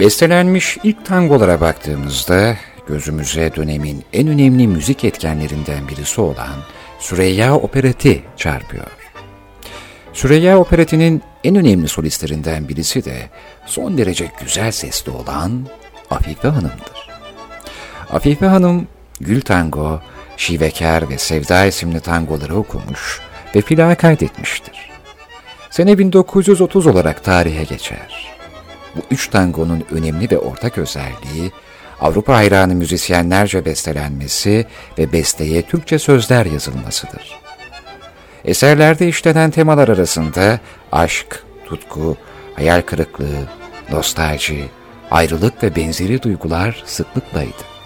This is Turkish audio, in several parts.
Bestelenmiş ilk tangolara baktığımızda gözümüze dönemin en önemli müzik etkenlerinden birisi olan Süreyya Opereti çarpıyor. Süreyya Opereti'nin en önemli solistlerinden birisi de son derece güzel sesli olan Afife Hanım'dır. Afife Hanım, Gül Tango, Şivekar ve Sevda isimli tangoları okumuş ve plağa kaydetmiştir. Sene 1930 olarak tarihe geçer. Bu üç tangonun önemli ve ortak özelliği, Avrupa hayranı müzisyenlerce bestelenmesi ve besteye Türkçe sözler yazılmasıdır. Eserlerde işlenen temalar arasında aşk, tutku, hayal kırıklığı, nostalji, ayrılık ve benzeri duygular sıklıklaydı.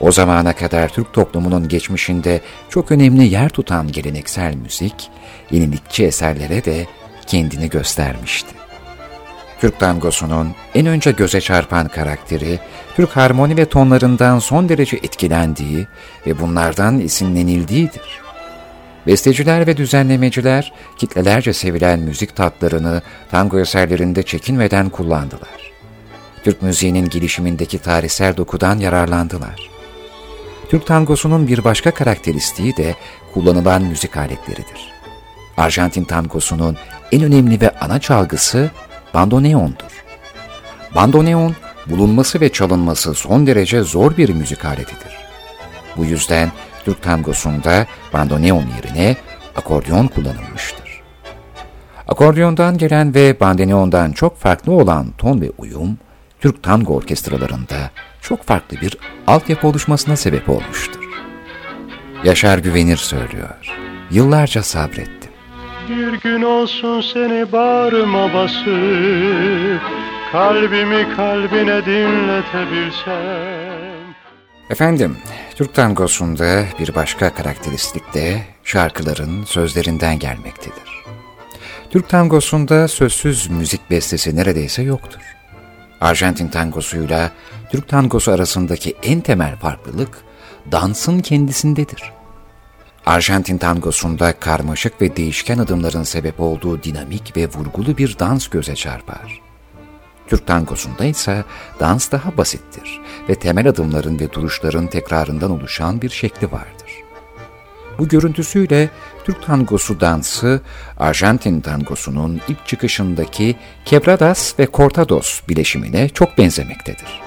O zamana kadar Türk toplumunun geçmişinde çok önemli yer tutan geleneksel müzik, yenilikçi eserlere de kendini göstermişti. Türk tangosunun en önce göze çarpan karakteri, Türk harmoni ve tonlarından son derece etkilendiği ve bunlardan esinlenildiğidir. Besteciler ve düzenlemeciler kitlelerce sevilen müzik tatlarını tango eserlerinde çekinmeden kullandılar. Türk müziğinin gelişimindeki tarihsel dokudan yararlandılar. Türk tangosunun bir başka karakteristiği de kullanılan müzik aletleridir. Arjantin tangosunun en önemli ve ana çalgısı bandoneondur. Bandoneon, bulunması ve çalınması son derece zor bir müzik aletidir. Bu yüzden Türk tangosunda bandoneon yerine akordeon kullanılmıştır. Akordeondan gelen ve bandoneondan çok farklı olan ton ve uyum, Türk tango orkestralarında çok farklı bir altyapı oluşmasına sebep olmuştur. Yaşar Güvenir söylüyor. Yıllarca sabrettim. Bir gün olsun seni bağrıma basıp Kalbimi kalbine dinletebilsem Efendim, Türk tangosunda bir başka karakteristik de şarkıların sözlerinden gelmektedir. Türk tangosunda sözsüz müzik bestesi neredeyse yoktur. Arjantin tangosuyla Türk tangosu arasındaki en temel farklılık dansın kendisindedir. Arjantin tangosunda karmaşık ve değişken adımların sebep olduğu dinamik ve vurgulu bir dans göze çarpar. Türk tangosunda ise dans daha basittir ve temel adımların ve duruşların tekrarından oluşan bir şekli vardır. Bu görüntüsüyle Türk tangosu dansı, Arjantin tangosunun ilk çıkışındaki quebradas ve cortados bileşimine çok benzemektedir.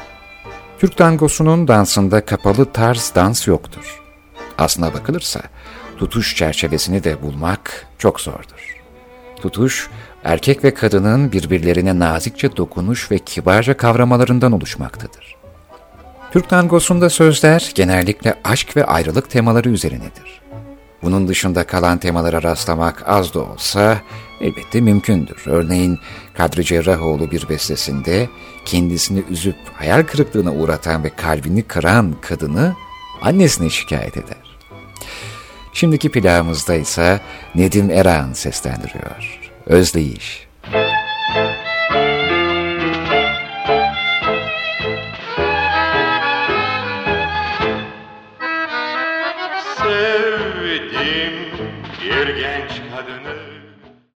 Türk tangosunun dansında kapalı tarz dans yoktur. Aslına bakılırsa tutuş çerçevesini de bulmak çok zordur. Tutuş, erkek ve kadının birbirlerine nazikçe dokunuş ve kibarca kavramalarından oluşmaktadır. Türk tangosunda sözler genellikle aşk ve ayrılık temaları üzerinedir. Bunun dışında kalan temalara rastlamak az da olsa elbette mümkündür. Örneğin Kadri Cerrahoğlu bir bestesinde kendisini üzüp hayal kırıklığına uğratan ve kalbini kıran kadını annesine şikayet eder. Şimdiki plağımızda ise Nedim Erhan seslendiriyor. Özleyiş. Sevdim bir genç kadını